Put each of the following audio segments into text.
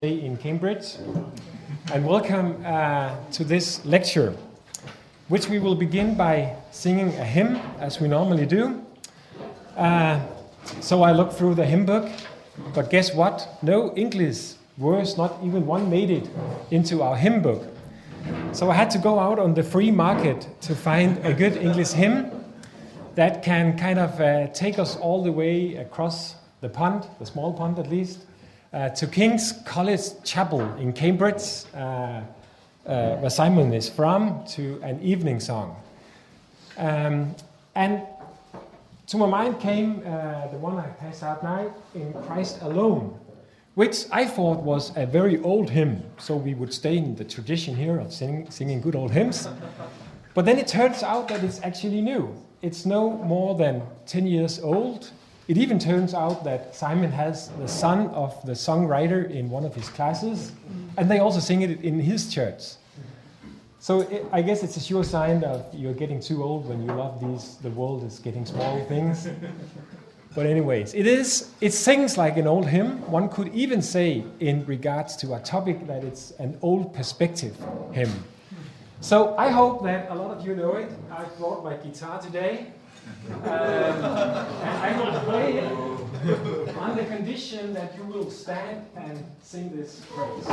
in Cambridge, and welcome uh, to this lecture, which we will begin by singing a hymn, as we normally do. Uh, so I looked through the hymn book, but guess what? No English words, not even one made it into our hymn book. So I had to go out on the free market to find a good English hymn that can kind of uh, take us all the way across the pond, the small pond at least, uh, to King's College Chapel in Cambridge, uh, uh, where Simon is from, to an evening song. Um, and to my mind came uh, the one I passed out now, In Christ Alone, which I thought was a very old hymn, so we would stay in the tradition here of sing, singing good old hymns. But then it turns out that it's actually new. It's no more than 10 years old, it even turns out that Simon has the son of the songwriter in one of his classes, and they also sing it in his church. So it, I guess it's a sure sign of you're getting too old when you love these. The world is getting small things. But anyways, it is. It sings like an old hymn. One could even say, in regards to a topic, that it's an old perspective hymn. So I hope that a lot of you know it. I brought my guitar today. Um, I will play it on the condition that you will stand and sing this praise.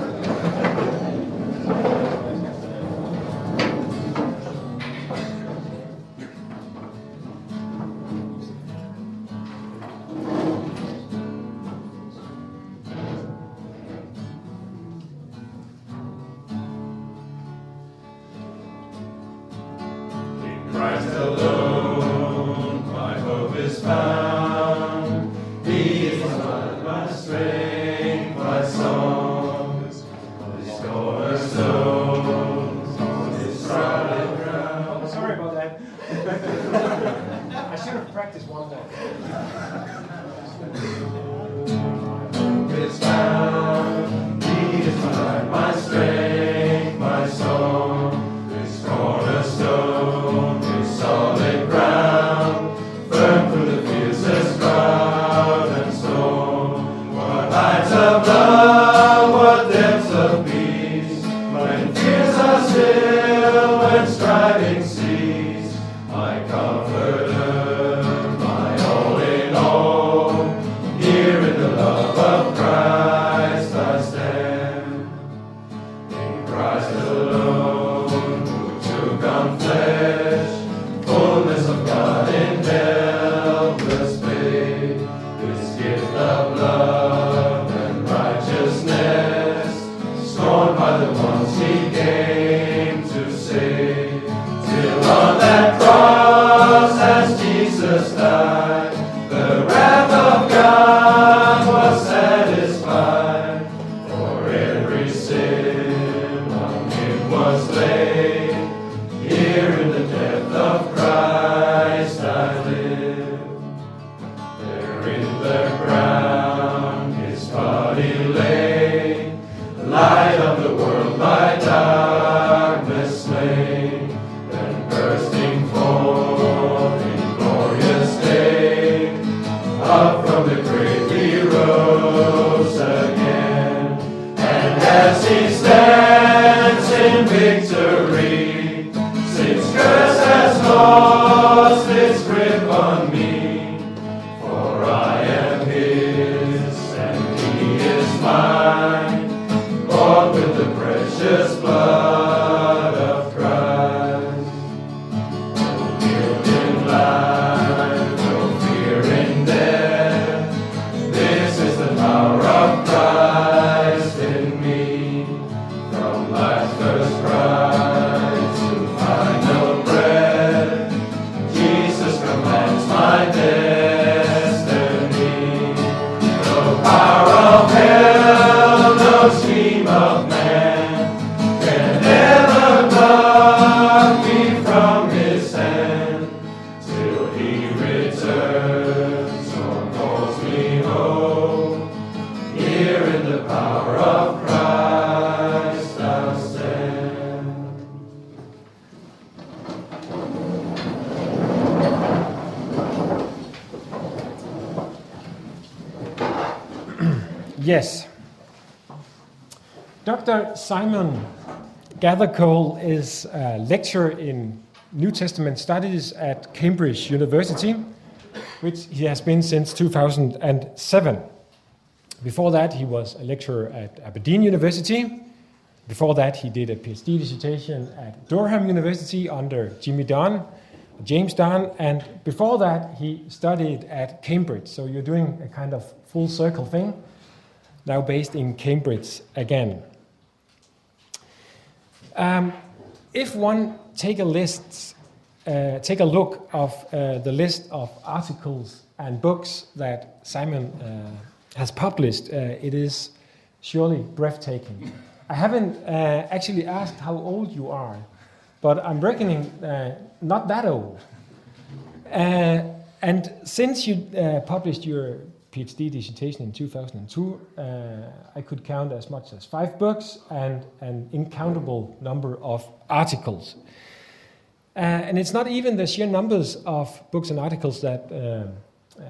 from thy Simon Gathercole is a lecturer in New Testament studies at Cambridge University, which he has been since 2007. Before that, he was a lecturer at Aberdeen University. Before that, he did a PhD dissertation at Durham University under Jimmy Dunn, James Dunn, and before that, he studied at Cambridge. So you're doing a kind of full circle thing, now based in Cambridge again. Um, if one take a list, uh, take a look of uh, the list of articles and books that Simon uh, has published, uh, it is surely breathtaking. I haven't uh, actually asked how old you are, but I'm reckoning uh, not that old. and since you published your PhD dissertation in 2002, uh, I could count as much as five books and an incountable number of articles. Uh, and it's not even the sheer numbers of books and articles that uh, uh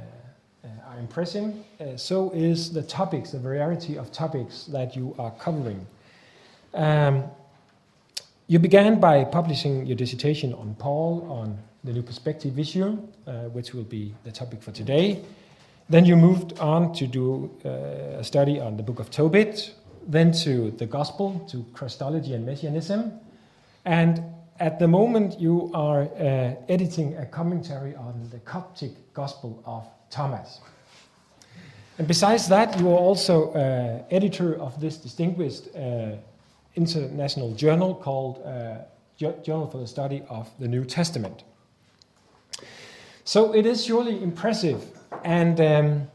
are impressive, uh, so is the topics, the variety of topics that you are covering. Um, you began by publishing your dissertation on Paul on the New Perspective issue, uh, which will be the topic for today. Then you moved on to do uh, a study on the book of Tobit, then to the gospel, to Christology and Messianism. And at the moment, you are uh, editing a commentary on the Coptic gospel of Thomas. And besides that, you are also uh, editor of this distinguished uh, international journal called uh, Journal for the Study of the New Testament. So it is surely impressive and um,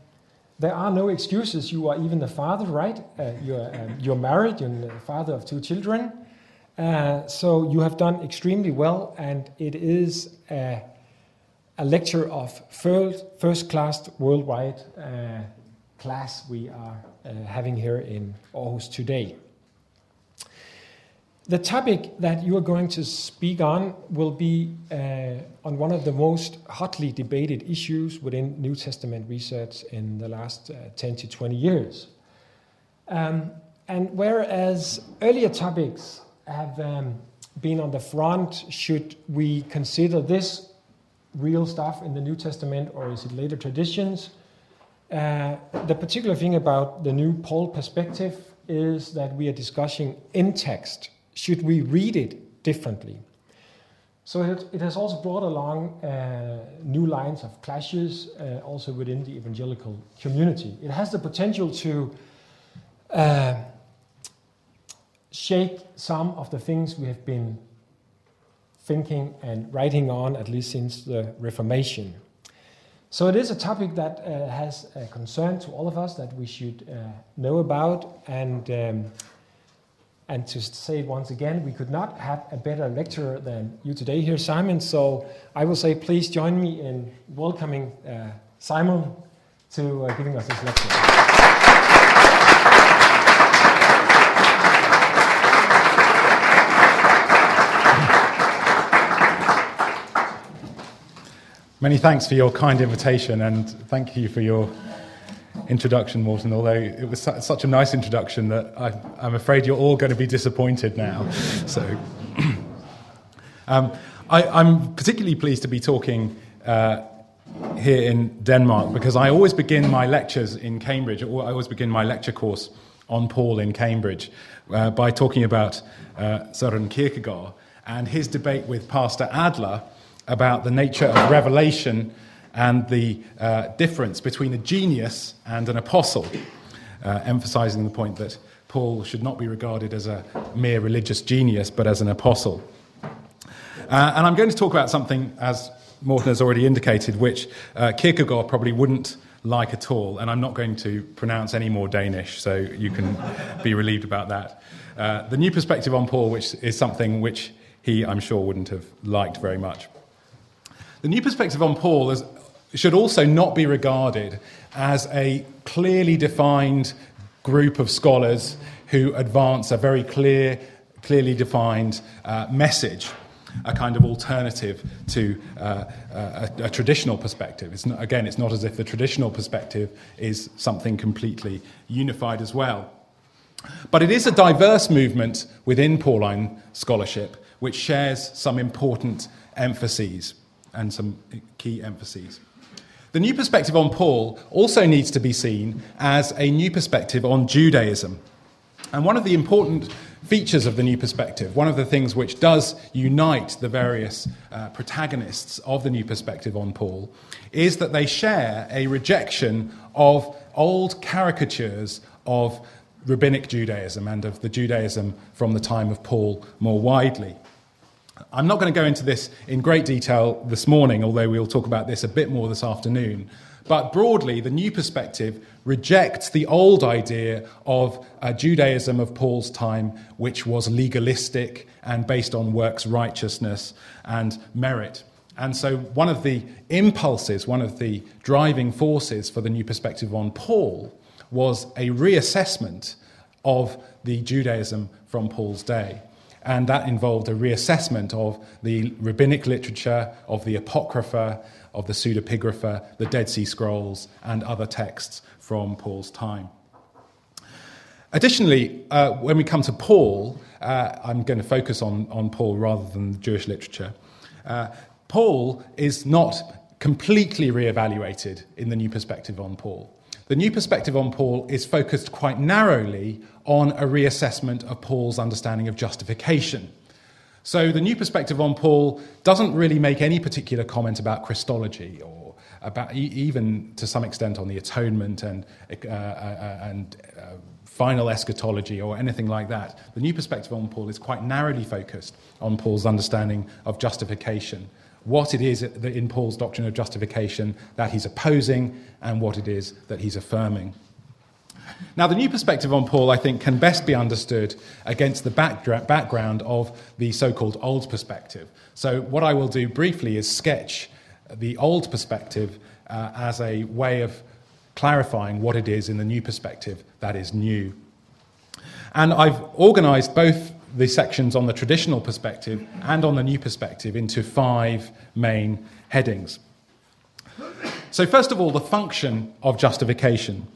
there are no excuses. You are even the father, right? Uh, you're, um, you're married, you're the father of two children. Uh, so you have done extremely well, and it is a, a lecture of first, first class worldwide uh, class we are uh, having here in Aarhus today. The topic that you are going to speak on will be uh, on one of the most hotly debated issues within New Testament research in the last uh, 10 to 20 years. Um, and whereas earlier topics have um, been on the front, should we consider this real stuff in the New Testament or is it later traditions? Uh, the particular thing about the new Paul perspective is that we are discussing in text should we read it differently? So it, has also brought along uh, new lines of clashes uh, also within the evangelical community. It has the potential to uh, shake some of the things we have been thinking and writing on, at least since the Reformation. So it is a topic that uh, has a concern to all of us that we should uh, know about and um, and to say it once again, we could not have a better lecturer than you today here, Simon. So I will say, please join me in welcoming uh, Simon to uh, giving us this lecture. Many thanks for your kind invitation and thank you for your introduction, Morten, although it was su- such a nice introduction that I, am afraid you're all going to be disappointed now. so, um, I, am particularly pleased to be talking uh, here in Denmark because I always begin my lectures in Cambridge, or I always begin my lecture course on Paul in Cambridge uh, by talking about uh, Søren Kierkegaard and his debate with Pastor Adler about the nature of revelation and the uh, difference between a genius and an apostle, uh, emphasizing the point that Paul should not be regarded as a mere religious genius, but as an apostle. Uh, and I'm going to talk about something, as Morten has already indicated, which uh, Kierkegaard probably wouldn't like at all. And I'm not going to pronounce any more Danish, so you can be relieved about that. Uh, the new perspective on Paul, which is something which he, I'm sure, wouldn't have liked very much. The new perspective on Paul is, should also not be regarded as a clearly defined group of scholars who advance a very clear, clearly defined uh, message. a kind of alternative to uh, a, a, traditional perspective. It's not, again, it's not as if the traditional perspective is something completely unified as well. But it is a diverse movement within Pauline scholarship which shares some important emphases and some key emphases. The new perspective on Paul also needs to be seen as a new perspective on Judaism. And one of the important features of the new perspective, one of the things which does unite the various uh, protagonists of the new perspective on Paul, is that they share a rejection of old caricatures of rabbinic Judaism and of the Judaism from the time of Paul more widely. I'm not going to go into this in great detail this morning, although we'll talk about this a bit more this afternoon. But broadly, the new perspective rejects the old idea of a Judaism of Paul's time, which was legalistic and based on works righteousness and merit. And so, one of the impulses, one of the driving forces for the new perspective on Paul was a reassessment of the Judaism from Paul's day and that involved a reassessment of the rabbinic literature, of the Apocrypha, of the Pseudepigrapha, the Dead Sea Scrolls, and other texts from Paul's time. Additionally, uh, when we come to Paul, uh, I'm going to focus on, on Paul rather than the Jewish literature. Uh, Paul is not completely re-evaluated in the new perspective on Paul. The new perspective on Paul is focused quite narrowly on a reassessment of Paul's understanding of justification. So the new perspective on Paul doesn't really make any particular comment about Christology or about even to some extent on the atonement and, uh, uh, uh, and uh, final eschatology or anything like that. The new perspective on Paul is quite narrowly focused on Paul's understanding of justification what it is that in Paul's doctrine of justification that he's opposing and what it is that he's affirming. Now, the new perspective on Paul, I think, can best be understood against the background of the so called old perspective. So, what I will do briefly is sketch the old perspective uh, as a way of clarifying what it is in the new perspective that is new. And I've organized both the sections on the traditional perspective and on the new perspective into five main headings. So, first of all, the function of justification.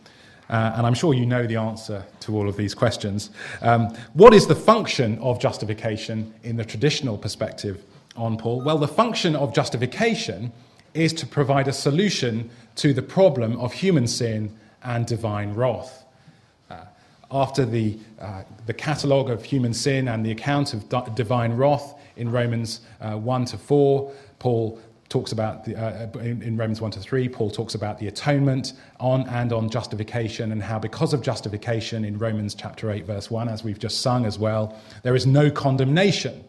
Uh, and I'm sure you know the answer to all of these questions. Um, what is the function of justification in the traditional perspective on Paul? Well, the function of justification is to provide a solution to the problem of human sin and divine wrath after the, uh, the catalogue of human sin and the account of di- divine wrath in Romans uh, 1 to 4, Paul talks about, the, uh, in, in, Romans 1 to 3, Paul talks about the atonement on and on justification and how, because of justification in Romans chapter 8, verse 1, as we've just sung as well, there is no condemnation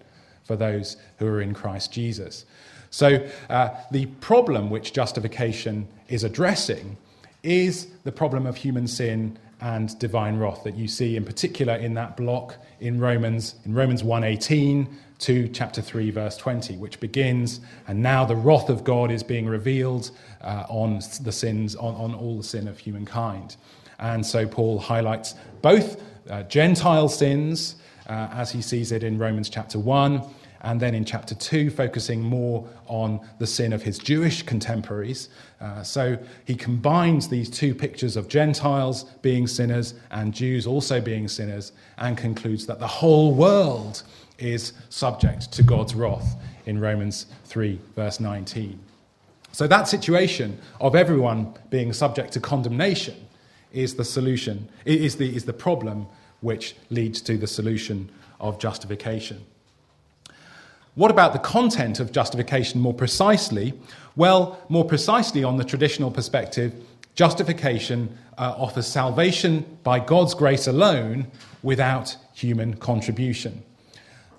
for those who are in Christ Jesus. So, uh, the problem which justification is addressing is the problem of human sin and divine wrath that you see in particular in that block in Romans in Romans 1:18 to chapter 3 verse 20 which begins and now the wrath of God is being revealed uh, on the sins on, on all the sin of humankind and so Paul highlights both uh, Gentile sins uh, as he sees it in Romans chapter 1 and then in chapter 2, focusing more on the sin of his Jewish contemporaries. Uh, so he combines these two pictures of Gentiles being sinners and Jews also being sinners and concludes that the whole world is subject to God's wrath in Romans 3, verse 19. So that situation of everyone being subject to condemnation is the solution, is the, is the problem which leads to the solution of justification. What about the content of justification more precisely? Well, more precisely, on the traditional perspective, justification uh, offers salvation by God's grace alone without human contribution.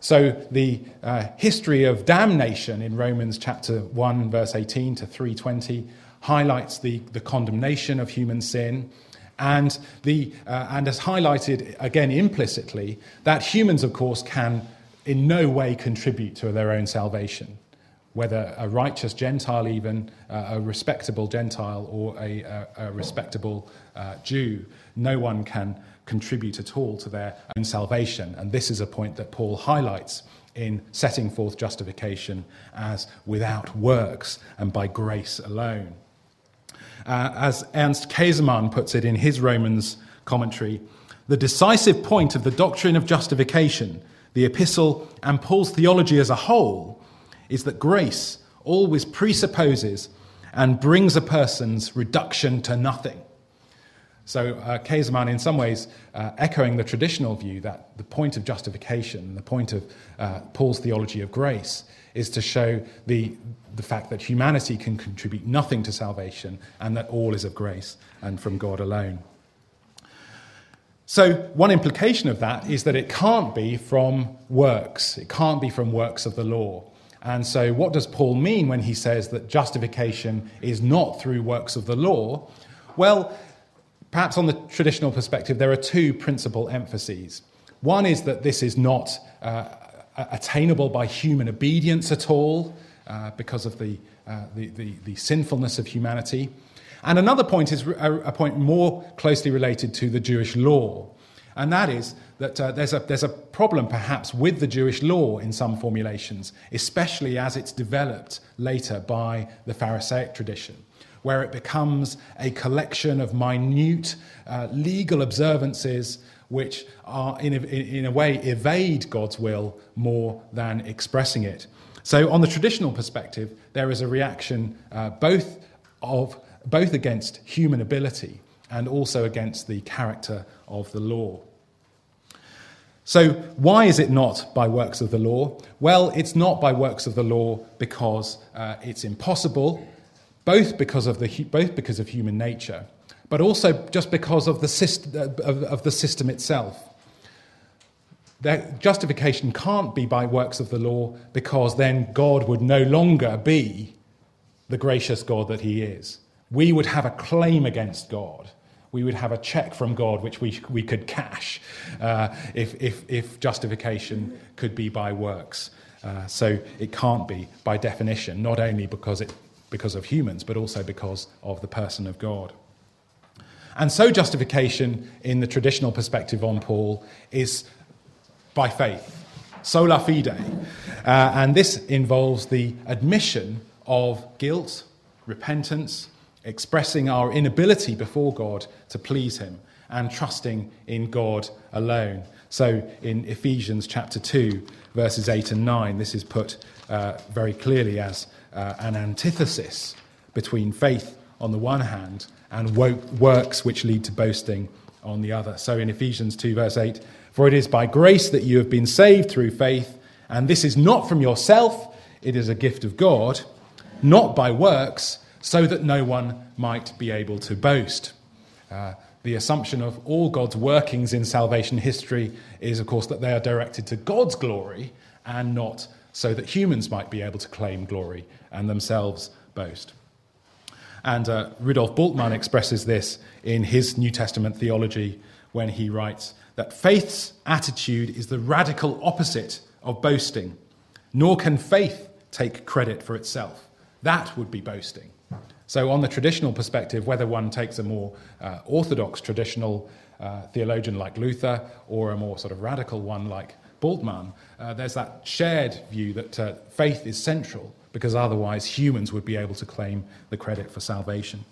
So, the uh, history of damnation in Romans chapter 1, verse 18 to 320 highlights the, the condemnation of human sin and, the, uh, and has highlighted, again implicitly, that humans, of course, can in no way contribute to their own salvation, whether a righteous Gentile, even uh, a respectable Gentile, or a, a, a respectable uh, Jew. No one can contribute at all to their own salvation. And this is a point that Paul highlights in setting forth justification as without works and by grace alone. Uh, as Ernst Käsemann puts it in his Romans commentary, the decisive point of the doctrine of justification, the epistle, and Paul's theology as a whole is that grace always presupposes and brings a person's reduction to nothing. So, uh, in some ways, uh, echoing the traditional view that the point of justification, the point of uh, Paul's theology of grace, is to show the, the fact that humanity can contribute nothing to salvation and that all is of grace and from God alone. So, one implication of that is that it can't be from works, it can't be from works of the law. And so, what does Paul mean when he says that justification is not through works of the law? Well, perhaps on the traditional perspective, there are two principal emphases. One is that this is not uh, attainable by human obedience at all, uh, because of the, uh, the, the, the, sinfulness of humanity. And another point is a, a, point more closely related to the Jewish law. And that is that uh, there's, a, there's a problem perhaps with the Jewish law in some formulations, especially as it's developed later by the Pharisaic tradition where it becomes a collection of minute uh, legal observances which are, in a, in a way, evade God's will more than expressing it. So, on the traditional perspective, there is a reaction uh, both, of, both against human ability and also against the character of the law. So, why is it not by works of the law? Well, it's not by works of the law because uh, it's impossible both because of, the, both because of human nature, but also just because of the system, of, of the system itself. That justification can't be by works of the law because then God would no longer be the gracious God that He is. We would have a claim against God. We would have a check from God which we, we could cash uh, if, if, if justification could be by works. Uh, so it can't be by definition, not only because it because of humans, but also because of the person of God. And so, justification in the traditional perspective on Paul is by faith, sola fide. Uh, and this involves the admission of guilt, repentance, expressing our inability before God to please Him, and trusting in God alone. So, in Ephesians chapter 2, verses 8 and 9, this is put uh, very clearly as uh, an antithesis between faith on the one hand and works which lead to boasting on the other. So in Ephesians 2, verse 8, for it is by grace that you have been saved through faith, and this is not from yourself, it is a gift of God, not by works, so that no one might be able to boast. Uh, the assumption of all God's workings in salvation history is, of course, that they are directed to God's glory and not so that humans might be able to claim glory and themselves boast. And uh, Rudolf Bultmann expresses this in his New Testament theology when he writes that faith's attitude is the radical opposite of boasting, nor can faith take credit for itself. That would be boasting. So, on the traditional perspective, whether one takes a more uh, orthodox traditional uh, theologian like Luther or a more sort of radical one like Bultmann, uh, there's that shared view that uh, faith is central because otherwise humans would be able to claim the credit for salvation.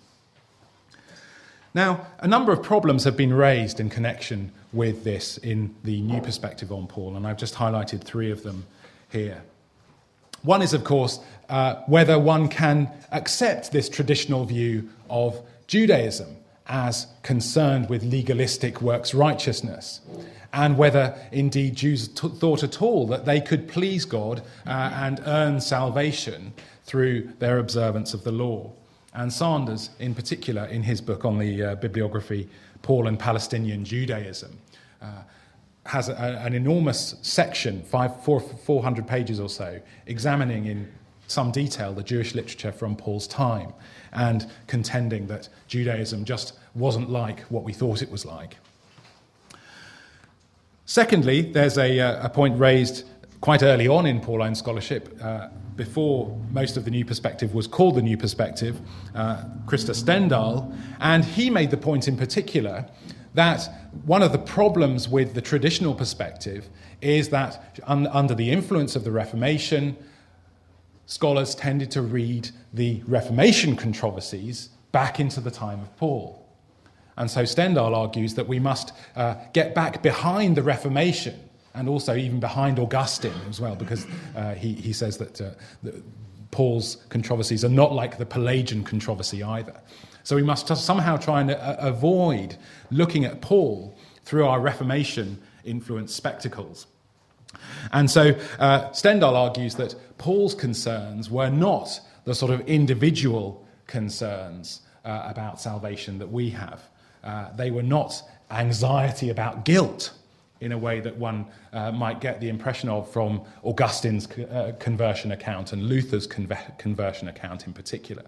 Now, a number of problems have been raised in connection with this in the new perspective on Paul, and I've just highlighted three of them here. One is, of course, uh, whether one can accept this traditional view of Judaism as concerned with legalistic works righteousness and whether indeed Jews t- thought at all that they could please God uh, and earn salvation through their observance of the law. And Sanders, in particular, in his book on the uh, bibliography, Paul and Palestinian Judaism, uh, has a, an enormous section, five, four, 400 pages or so, examining in some detail the Jewish literature from Paul's time and contending that Judaism just wasn't like what we thought it was like. Secondly, there's a, uh, a point raised quite early on in Pauline scholarship, uh, before most of the New Perspective was called the New Perspective, uh, Krister Stendahl, and he made the point in particular that one of the problems with the traditional perspective is that un- under the influence of the Reformation, scholars tended to read the Reformation controversies back into the time of Paul. And so Stendahl argues that we must uh, get back behind the Reformation and also even behind Augustine as well, because uh, he, he says that, uh, that Paul's controversies are not like the Pelagian controversy either. So we must somehow try and uh, avoid looking at Paul through our Reformation influenced spectacles. And so uh, Stendahl argues that Paul's concerns were not the sort of individual concerns uh, about salvation that we have. Uh, they were not anxiety about guilt in a way that one uh, might get the impression of from Augustine's uh, conversion account and Luther's conver- conversion account in particular.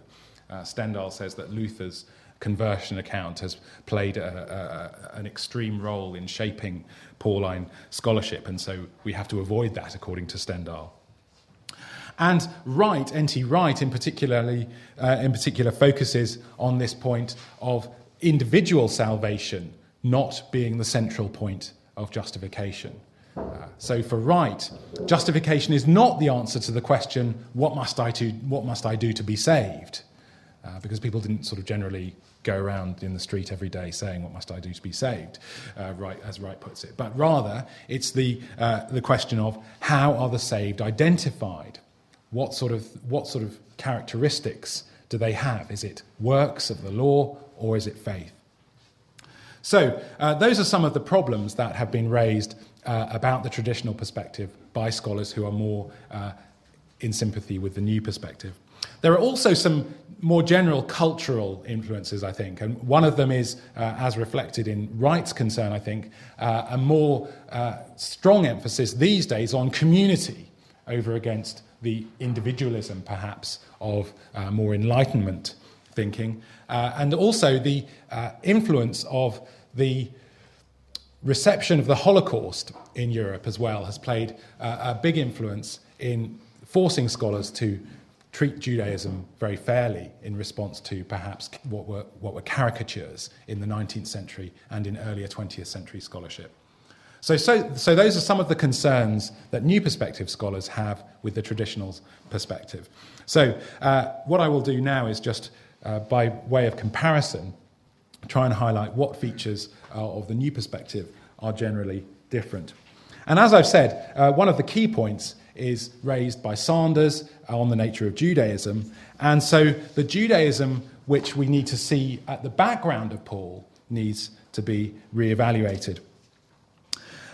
Uh, Stendahl says that Luther's conversion account has played a, a, an extreme role in shaping Pauline scholarship, and so we have to avoid that, according to Stendahl. And Wright, N.T. Wright in, particularly, uh, in particular, focuses on this point of individual salvation not being the central point of justification. Uh, so for Wright, justification is not the answer to the question, what must I do, what must I do to be saved? Uh, because people didn't sort of generally go around in the street every day saying, What must I do to be saved? Uh, right, as Wright puts it. But rather, it's the, uh, the question of how are the saved identified? What sort, of, what sort of characteristics do they have? Is it works of the law or is it faith? So, uh, those are some of the problems that have been raised uh, about the traditional perspective by scholars who are more uh, in sympathy with the new perspective. There are also some more general cultural influences, I think, and one of them is, uh, as reflected in Wright's concern, I think, uh, a more uh, strong emphasis these days on community over against the individualism, perhaps, of uh, more Enlightenment thinking, uh, and also the uh, influence of the reception of the Holocaust in Europe as well has played a big influence in forcing scholars to treat Judaism very fairly in response to perhaps what were, what were caricatures in the 19th century and in earlier 20th century scholarship. So, so, so those are some of the concerns that new perspective scholars have with the traditional perspective. So uh, what I will do now is just, uh, by way of comparison, try and highlight what features uh, of the new perspective are generally different. And as I've said, uh, one of the key points is raised by Sanders on the nature of Judaism. And so the Judaism which we need to see at the background of Paul needs to be re-evaluated.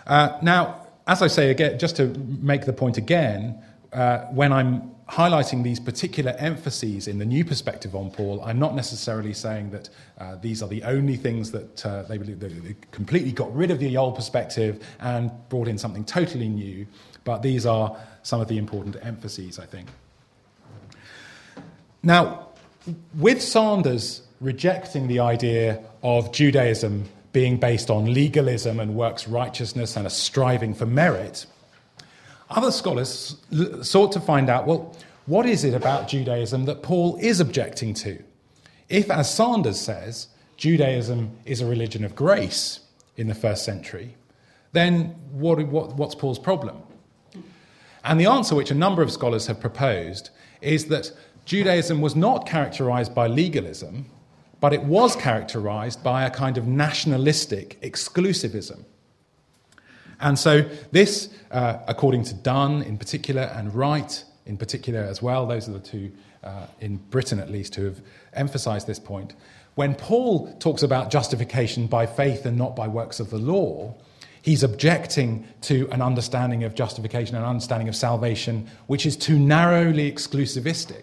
Uh, now, as I say again, just to make the point again, uh, when I'm highlighting these particular emphases in the new perspective on Paul, I'm not necessarily saying that uh, these are the only things that uh, they, they completely got rid of the old perspective and brought in something totally new, but these are some of the important emphases, I think. Now, with Sanders rejecting the idea of Judaism being based on legalism and works righteousness and a striving for merit, other scholars sought to find out well, what is it about Judaism that Paul is objecting to? If, as Sanders says, Judaism is a religion of grace in the first century, then what, what, what's Paul's problem? And the answer, which a number of scholars have proposed, is that Judaism was not characterized by legalism, but it was characterized by a kind of nationalistic exclusivism. And so, this, uh, according to Dunn in particular, and Wright in particular as well, those are the two uh, in Britain at least who have emphasized this point. When Paul talks about justification by faith and not by works of the law, He's objecting to an understanding of justification, an understanding of salvation, which is too narrowly exclusivistic.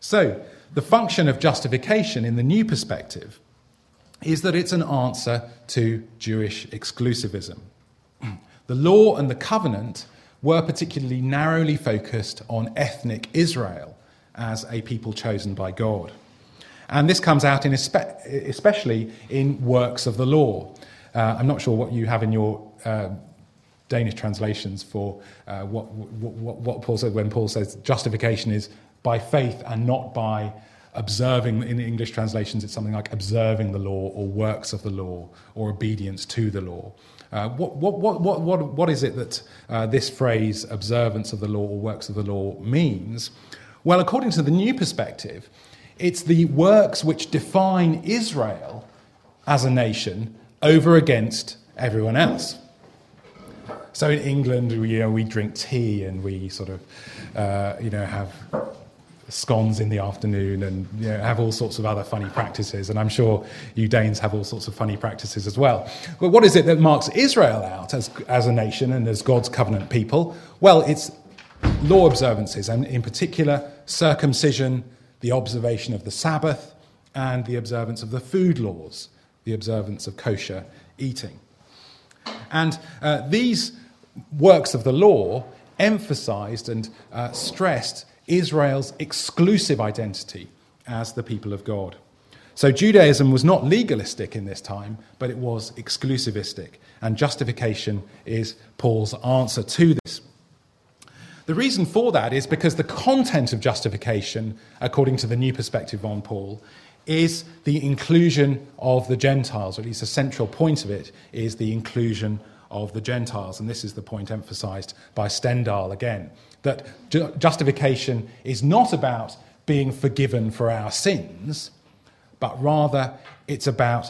So, the function of justification in the new perspective is that it's an answer to Jewish exclusivism. The law and the covenant were particularly narrowly focused on ethnic Israel as a people chosen by God. And this comes out in especially in works of the law. Uh, I'm not sure what you have in your uh, Danish translations for uh, what, what, what, Paul said when Paul says justification is by faith and not by observing, in English translations, it's something like observing the law or works of the law or obedience to the law. Uh, what, what, what, what, what, what is it that uh, this phrase, observance of the law or works of the law, means? Well, according to the new perspective, it's the works which define Israel as a nation over against everyone else. So in England, we, you know, we drink tea and we sort of, uh, you know, have scones in the afternoon and you know, have all sorts of other funny practices. And I'm sure you Danes have all sorts of funny practices as well. But what is it that marks Israel out as, as a nation and as God's covenant people? Well, it's law observances, and in particular, circumcision, the observation of the Sabbath, and the observance of the food laws, the observance of kosher eating. And uh, these works of the law emphasized and uh, stressed Israel's exclusive identity as the people of God. So Judaism was not legalistic in this time, but it was exclusivistic. And justification is Paul's answer to this. The reason for that is because the content of justification, according to the new perspective on Paul, is the inclusion of the Gentiles, or at least a central point of it is the inclusion of the Gentiles. And this is the point emphasized by Stendahl again that ju- justification is not about being forgiven for our sins, but rather it's about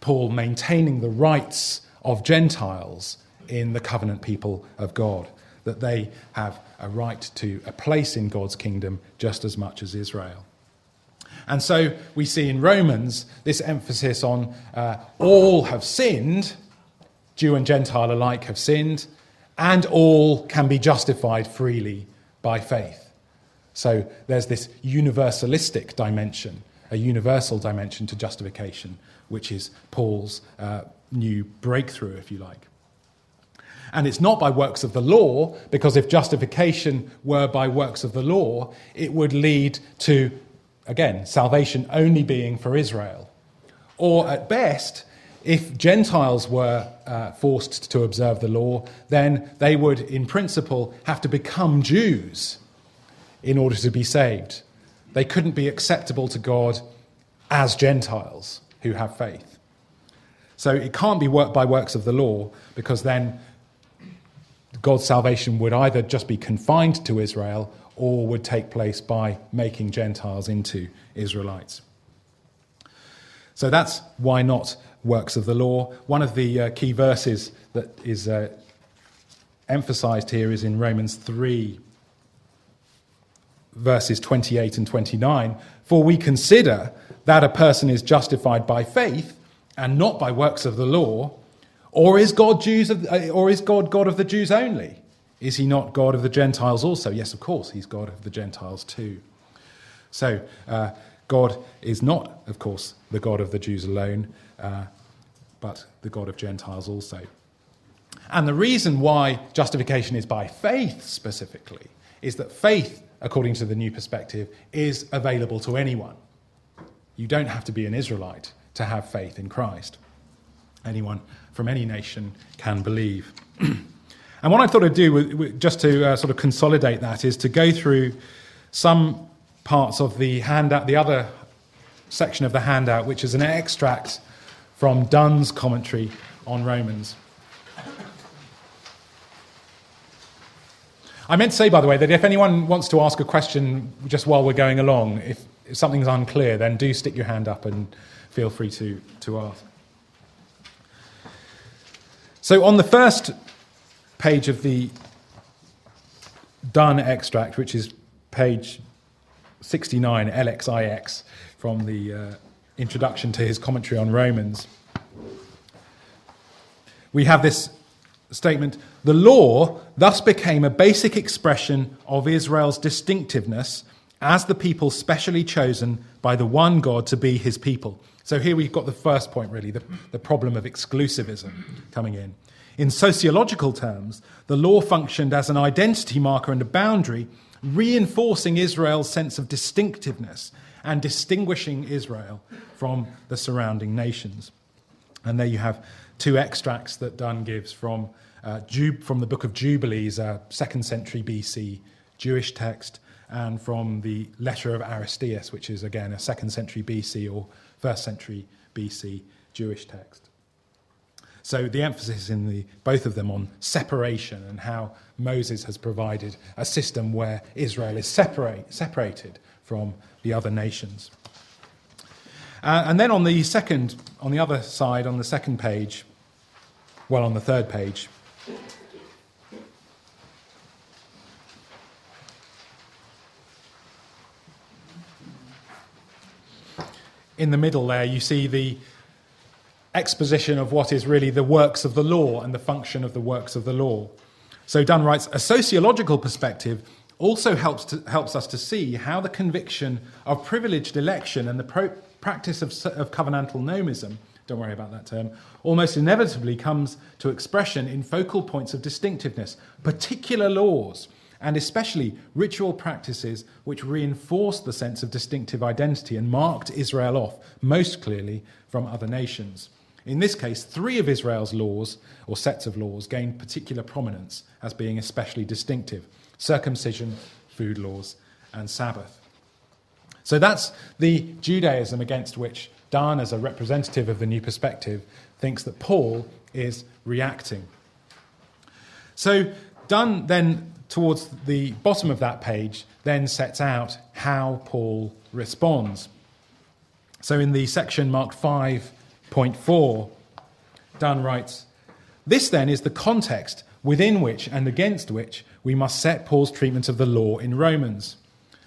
Paul maintaining the rights of Gentiles in the covenant people of God, that they have a right to a place in God's kingdom just as much as Israel. And so we see in Romans this emphasis on uh, all have sinned, Jew and Gentile alike have sinned, and all can be justified freely by faith. So there's this universalistic dimension, a universal dimension to justification, which is Paul's uh, new breakthrough, if you like. And it's not by works of the law, because if justification were by works of the law, it would lead to, again, salvation only being for Israel. Or at best, if Gentiles were uh, forced to observe the law, then they would, in principle, have to become Jews in order to be saved. They couldn't be acceptable to God as Gentiles who have faith. So it can't be worked by works of the law because then God's salvation would either just be confined to Israel or would take place by making Gentiles into Israelites. So that's why not works of the law. One of the uh, key verses that is uh, emphasized here is in Romans 3, verses 28 and 29. For we consider that a person is justified by faith and not by works of the law. Or is God Jews of, uh, or is God God of the Jews only? Is he not God of the Gentiles also? Yes, of course, he's God of the Gentiles too. So, uh, God is not, of course, the God of the Jews alone, uh, but the God of Gentiles also. And the reason why justification is by faith specifically is that faith, according to the new perspective, is available to anyone. You don't have to be an Israelite to have faith in Christ. Anyone from any nation can believe. and what I thought I'd do, just to uh, sort of consolidate that, is to go through some parts of the handout, the other section of the handout, which is an extract from Dunn's commentary on Romans. I meant to say, by the way, that if anyone wants to ask a question just while we're going along, if, if something's unclear, then do stick your hand up and feel free to, to ask. So, on the first page of the Dunn extract, which is page 69, LXIX, from the uh, introduction to his commentary on Romans, we have this statement The law thus became a basic expression of Israel's distinctiveness as the people specially chosen by the one God to be his people. So here we've got the first point, really, the, the problem of exclusivism coming in. In sociological terms, the law functioned as an identity marker and a boundary reinforcing Israel's sense of distinctiveness and distinguishing Israel from the surrounding nations. And there you have two extracts that Dunn gives from, uh, from the book of Jubilees, a second century BC Jewish text, and from the letter of Aristeas, which is again a second century BC or first century BC Jewish text. So the emphasis in the, both of them on separation and how Moses has provided a system where Israel is separate, separated from the other nations. Uh, and then on the second, on the other side, on the second page, well, on the third page, in the middle there, you see the exposition of what is really the works of the law and the function of the works of the law. So Dunn writes a sociological perspective also helps, to, helps us to see how the conviction of privileged election and the pro- practice of, of covenantal nomism, don't worry about that term, almost inevitably comes to expression in focal points of distinctiveness, particular laws and especially ritual practices which reinforced the sense of distinctive identity and marked Israel off most clearly from other nations. In this case, three of Israel's laws, or sets of laws, gained particular prominence as being especially distinctive circumcision, food laws, and Sabbath. So that's the Judaism against which Dunn, as a representative of the new perspective, thinks that Paul is reacting. So Dunn then towards the bottom of that page, then sets out how Paul responds. So in the section marked 5.4, Dunn writes This then is the context within which and against which we must set Paul's treatment of the law in Romans.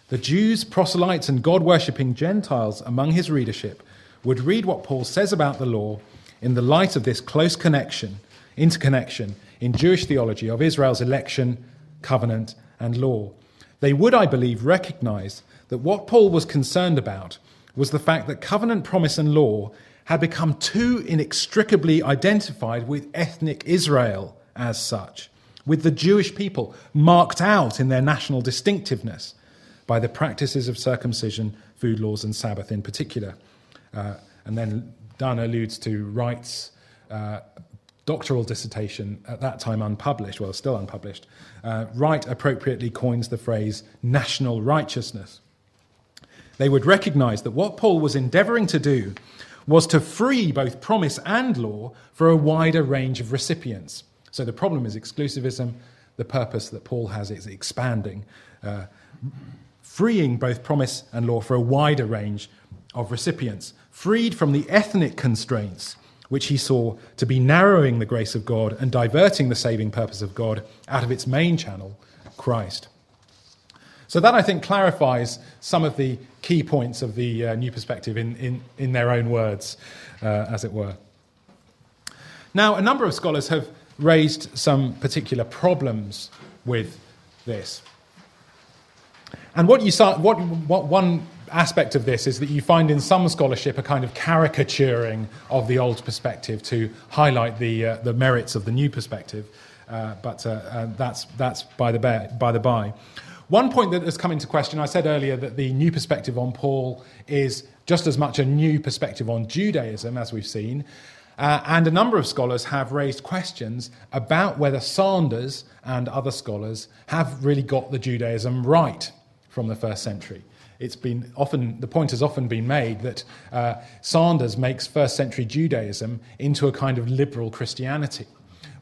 The Jews, proselytes, and God worshipping Gentiles among his readership would read what Paul says about the law in the light of this close connection, interconnection in Jewish theology of Israel's election covenant, and law. They would, I believe, recognize that what Paul was concerned about was the fact that covenant promise and law had become too inextricably identified with ethnic Israel as such, with the Jewish people marked out in their national distinctiveness by the practices of circumcision, food laws, and Sabbath in particular. Uh, and then Dunn alludes to Wright's uh, doctoral dissertation, at that time unpublished, well, still unpublished, uh, Wright appropriately coins the phrase national righteousness. They would recognize that what Paul was endeavoring to do was to free both promise and law for a wider range of recipients. So the problem is exclusivism, the purpose that Paul has is expanding, uh, freeing both promise and law for a wider range of recipients, freed from the ethnic constraints which he saw to be narrowing the grace of God and diverting the saving purpose of God out of its main channel, Christ. So, that I think clarifies some of the key points of the uh, new perspective in, in, in their own words, uh, as it were. Now, a number of scholars have raised some particular problems with this. And what you saw, what, what one aspect of this is that you find in some scholarship a kind of caricaturing of the old perspective to highlight the, uh, the merits of the new perspective. Uh, but uh, uh that's, that's by, the by, by the by. One point that has come into question, I said earlier that the new perspective on Paul is just as much a new perspective on Judaism, as we've seen. Uh, and a number of scholars have raised questions about whether Sanders and other scholars have really got the Judaism right from the first century it's been often the point has often been made that uh, Sanders makes first century Judaism into a kind of liberal Christianity.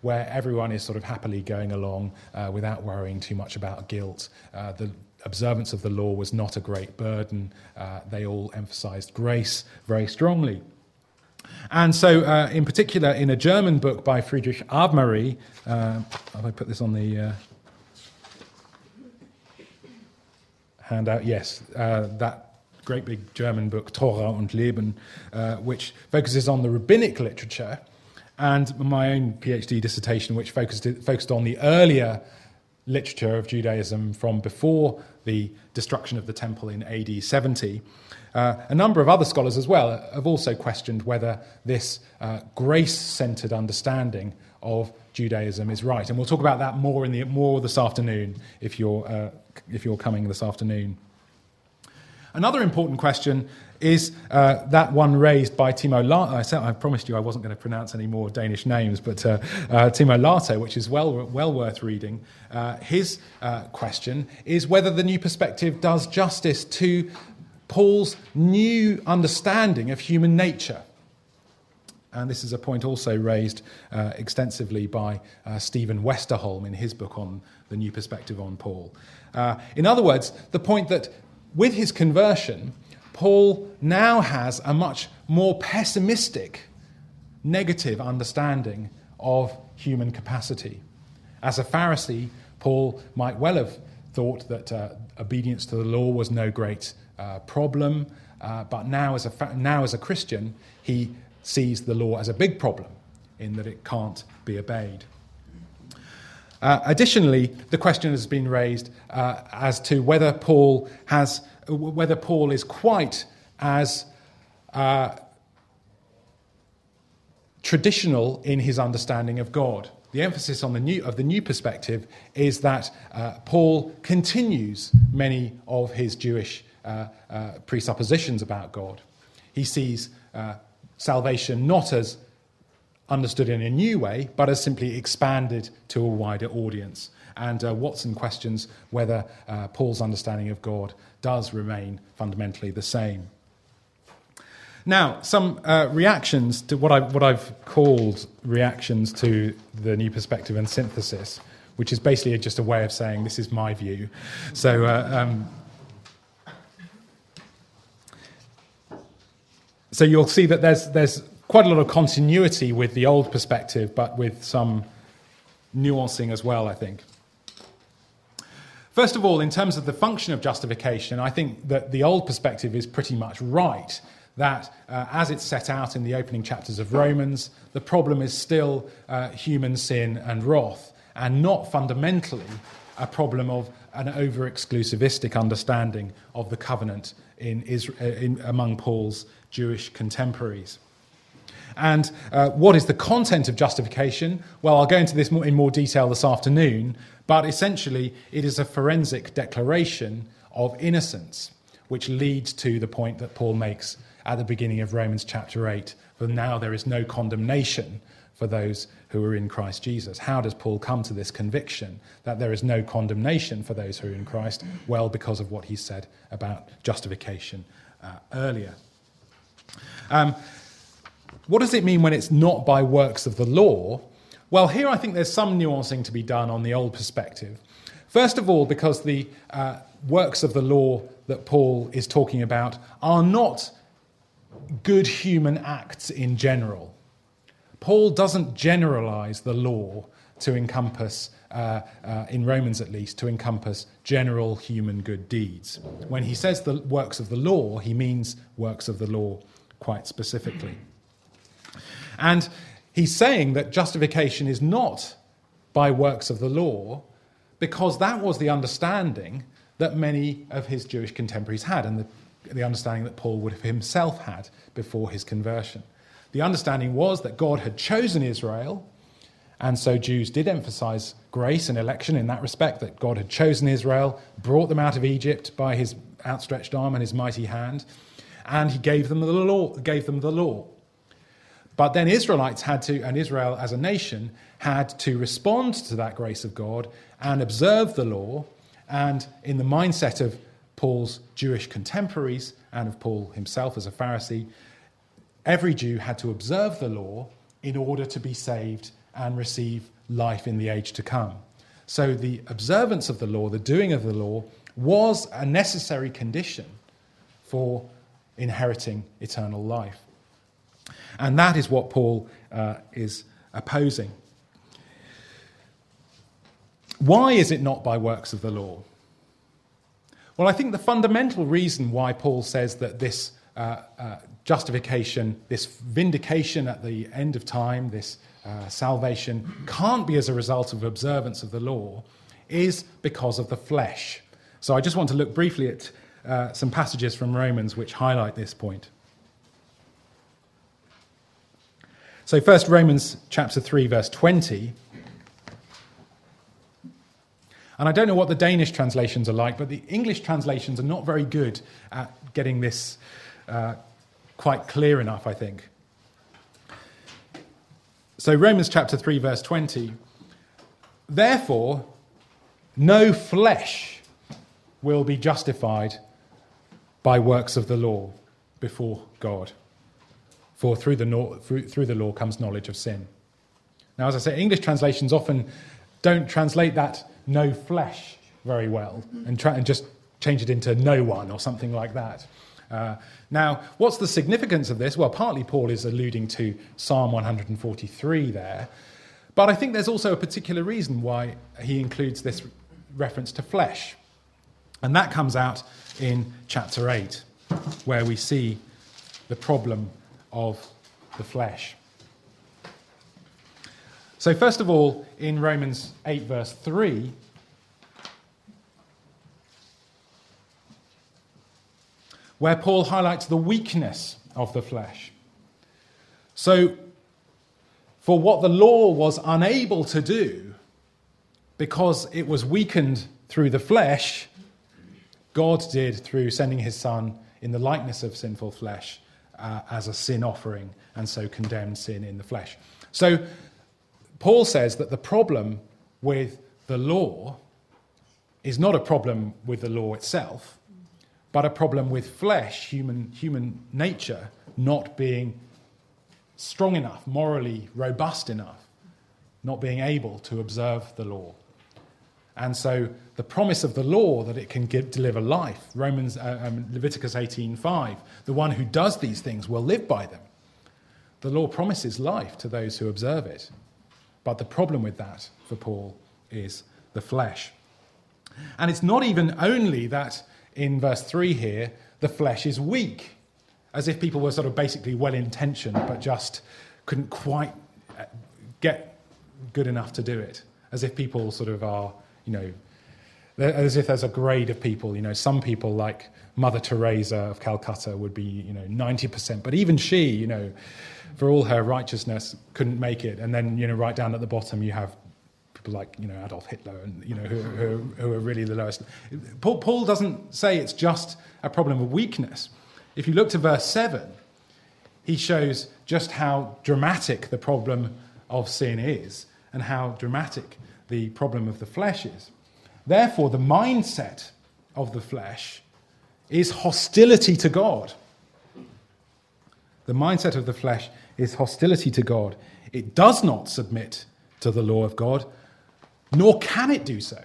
Where everyone is sort of happily going along uh, without worrying too much about guilt. Uh, the observance of the law was not a great burden. Uh, they all emphasized grace very strongly. And so, uh, in particular, in a German book by Friedrich Avemarie, uh, have I put this on the uh, handout, yes, uh, that great big German book, Torah und Leben, which focuses on the rabbinic literature, and my own PhD dissertation, which focused, focused on the earlier literature of Judaism from before the destruction of the temple in AD 70. Uh, a number of other scholars as well have also questioned whether this uh, grace centered understanding of Judaism is right. And we'll talk about that more, in the, more this afternoon if you're, uh, if you're coming this afternoon. Another important question is uh, that one raised by Timo Laato. I, said, I promised you I wasn't going to pronounce any more Danish names, but uh, uh, Timo Laato, which is well, well worth reading. Uh, his uh, question is whether the new perspective does justice to Paul's new understanding of human nature. And this is a point also raised uh, extensively by uh, Stephen Westerholm in his book on the new perspective on Paul. Uh, in other words, the point that with his conversion, Paul now has a much more pessimistic, negative understanding of human capacity. As a Pharisee, Paul might well have thought that uh, obedience to the law was no great uh, problem, uh, but now as, a fa- now as a Christian, he sees the law as a big problem in that it can't be obeyed. Uh, additionally, the question has been raised uh, as to whether Paul has, whether Paul is quite as uh, traditional in his understanding of God. The emphasis on the new, of the new perspective is that uh, Paul continues many of his Jewish uh, uh, presuppositions about God. He sees salvation not as understood in a new way, but as simply expanded to a wider audience. And uh, Watson questions whether uh, Paul's understanding of God does remain fundamentally the same. Now, some uh, reactions to what, I, what I've called reactions to the new perspective and synthesis, which is basically just a way of saying this is my view. So, uh, um, so you'll see that there's, there's quite a lot of continuity with the old perspective, but with some nuancing as well, I think. First of all, in terms of the function of justification, I think that the old perspective is pretty much right. That, uh, as it's set out in the opening chapters of Romans, the problem is still uh, human sin and wrath, and not fundamentally a problem of an over exclusivistic understanding of the covenant in Israel, in, among Paul's Jewish contemporaries. And uh, what is the content of justification? Well, I'll go into this in more detail this afternoon, but essentially it is a forensic declaration of innocence, which leads to the point that Paul makes at the beginning of Romans chapter 8 for now there is no condemnation for those who are in Christ Jesus. How does Paul come to this conviction that there is no condemnation for those who are in Christ? Well, because of what he said about justification uh, earlier. Um, what does it mean when it's not by works of the law? Well, here I think there's some nuancing to be done on the old perspective. First of all, because the uh, works of the law that Paul is talking about are not good human acts in general. Paul doesn't generalize the law to encompass, uh, uh, in Romans at least, to encompass general human good deeds. When he says the works of the law, he means works of the law quite specifically. And he's saying that justification is not by works of the law because that was the understanding that many of his Jewish contemporaries had and the, the understanding that Paul would have himself had before his conversion. The understanding was that God had chosen Israel, and so Jews did emphasize grace and election in that respect, that God had chosen Israel, brought them out of Egypt by his outstretched arm and his mighty hand, and he gave them the law. Gave them the law. But then Israelites had to, and Israel as a nation, had to respond to that grace of God and observe the law. And in the mindset of Paul's Jewish contemporaries and of Paul himself as a Pharisee, every Jew had to observe the law in order to be saved and receive life in the age to come. So the observance of the law, the doing of the law, was a necessary condition for inheriting eternal life. And that is what Paul uh, is opposing. Why is it not by works of the law? Well, I think the fundamental reason why Paul says that this uh, uh, justification, this vindication at the end of time, this uh, salvation, can't be as a result of observance of the law is because of the flesh. So I just want to look briefly at uh, some passages from Romans which highlight this point. So, first, Romans chapter 3, verse 20. And I don't know what the Danish translations are like, but the English translations are not very good at getting this uh, quite clear enough, I think. So, Romans chapter 3, verse 20. Therefore, no flesh will be justified by works of the law before God. For through the, law, through, through the law comes knowledge of sin. Now, as I say, English translations often don't translate that no flesh very well and, try, and just change it into no one or something like that. Uh, now, what's the significance of this? Well, partly Paul is alluding to Psalm 143 there, but I think there's also a particular reason why he includes this reference to flesh. And that comes out in chapter 8, where we see the problem of the flesh. So, first of all, in Romans 8, verse 3, where Paul highlights the weakness of the flesh. So, for what the law was unable to do, because it was weakened through the flesh, God did through sending his Son in the likeness of sinful flesh uh, as a sin offering, and so condemned sin in the flesh. So, Paul says that the problem with the law is not a problem with the law itself, but a problem with flesh, human, human nature, not being strong enough, morally robust enough, not being able to observe the law. And so the promise of the law that it can give, deliver life, Romans, uh, um, Leviticus 18:5, the one who does these things will live by them. The law promises life to those who observe it. But the problem with that for Paul is the flesh. And it's not even only that in verse 3 here, the flesh is weak, as if people were sort of basically well intentioned but just couldn't quite uh, get good enough to do it. As if people sort of are, you know, as if there's a grade of people. You know, some people like Mother Teresa of Calcutta would be, you know, 90%, but even she, you know, for all her righteousness, couldn't make it. And then, you know, right down at the bottom, you have people like you know Adolf Hitler and you know who, who, who are really the lowest. Paul, Paul doesn't say it's just a problem of weakness. If you look to verse seven, he shows just how dramatic the problem of sin is and how dramatic the problem of the flesh is. Therefore, the mindset of the flesh is hostility to God. The mindset of the flesh is hostility to God. It does not submit to the law of God, nor can it do so.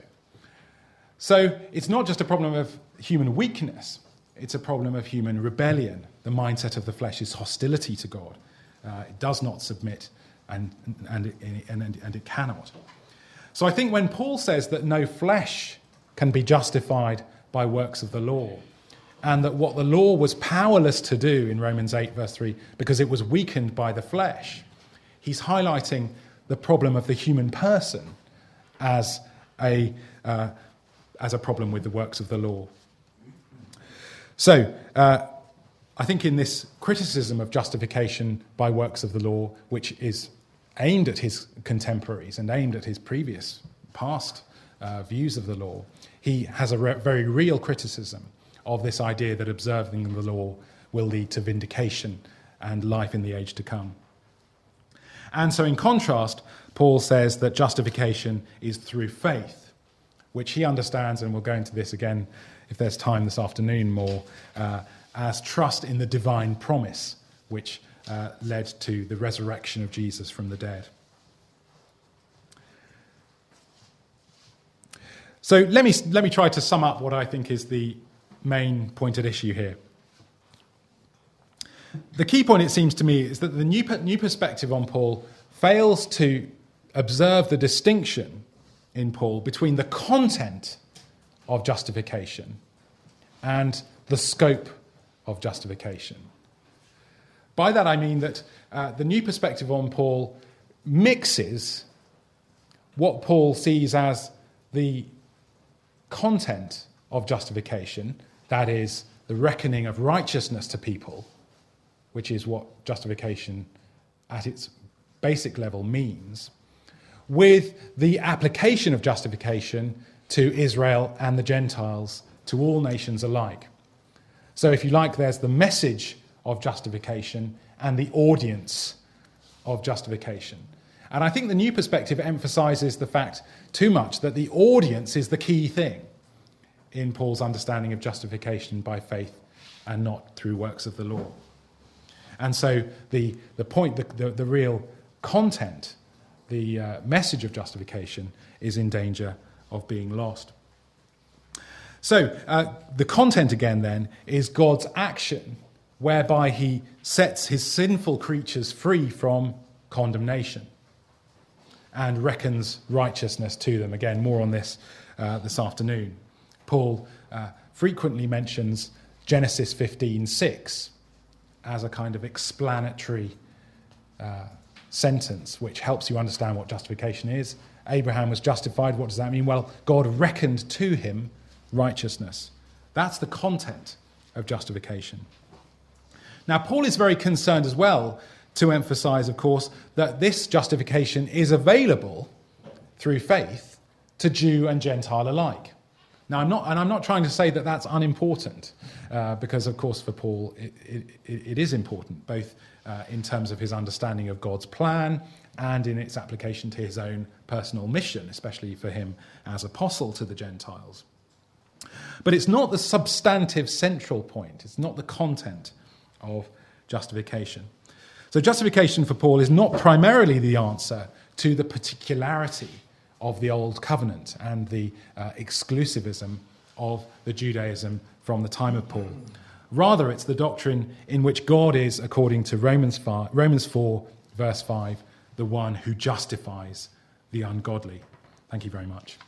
So it's not just a problem of human weakness, it's a problem of human rebellion. The mindset of the flesh is hostility to God. Uh, it does not submit, and, and, and, and, and it cannot. So I think when Paul says that no flesh can be justified by works of the law, and that what the law was powerless to do in Romans 8, verse 3, because it was weakened by the flesh, he's highlighting the problem of the human person as a, uh, as a problem with the works of the law. So, uh, I think in this criticism of justification by works of the law, which is aimed at his contemporaries and aimed at his previous past uh, views of the law, he has a re- very real criticism of this idea that observing the law will lead to vindication and life in the age to come. And so, in contrast, Paul says that justification is through faith, which he understands, and we'll go into this again if there's time this afternoon more, uh, as trust in the divine promise, which uh, led to the resurrection of Jesus from the dead. So let me, let me try to sum up what I think is the main point at issue here. The key point, it seems to me, is that the new, new perspective on Paul fails to observe the distinction in Paul between the content of justification and the scope of justification. By that I mean that uh, the new perspective on Paul mixes what Paul sees as the content of justification, that is, the reckoning of righteousness to people, which is what justification at its basic level means, with the application of justification to Israel and the Gentiles, to all nations alike. So, if you like, there's the message of justification and the audience of justification. And I think the new perspective emphasizes the fact too much that the audience is the key thing in Paul's understanding of justification by faith and not through works of the law. And so the, the point, the, the, the real content, the uh, message of justification is in danger of being lost. So uh, the content again then is God's action whereby he sets his sinful creatures free from condemnation and reckons righteousness to them. Again, more on this uh, this afternoon. Paul uh, frequently mentions Genesis 15:6 as a kind of explanatory uh, sentence which helps you understand what justification is. Abraham was justified. What does that mean? Well, God reckoned to him righteousness. That's the content of justification. Now, Paul is very concerned as well to emphasize, of course, that this justification is available through faith to Jew and Gentile alike. Now, I'm not, and I'm not trying to say that that's unimportant, uh, because, of course, for Paul, it, it, it is important, both uh, in terms of his understanding of God's plan and in its application to his own personal mission, especially for him as apostle to the Gentiles. But it's not the substantive central point, it's not the content of justification. So, justification for Paul is not primarily the answer to the particularity of the Old Covenant and the uh, exclusivism of the Judaism from the time of Paul. Rather, it's the doctrine in which God is, according to Romans 4, Romans 4, verse 5, the one who justifies the ungodly. Thank you very much.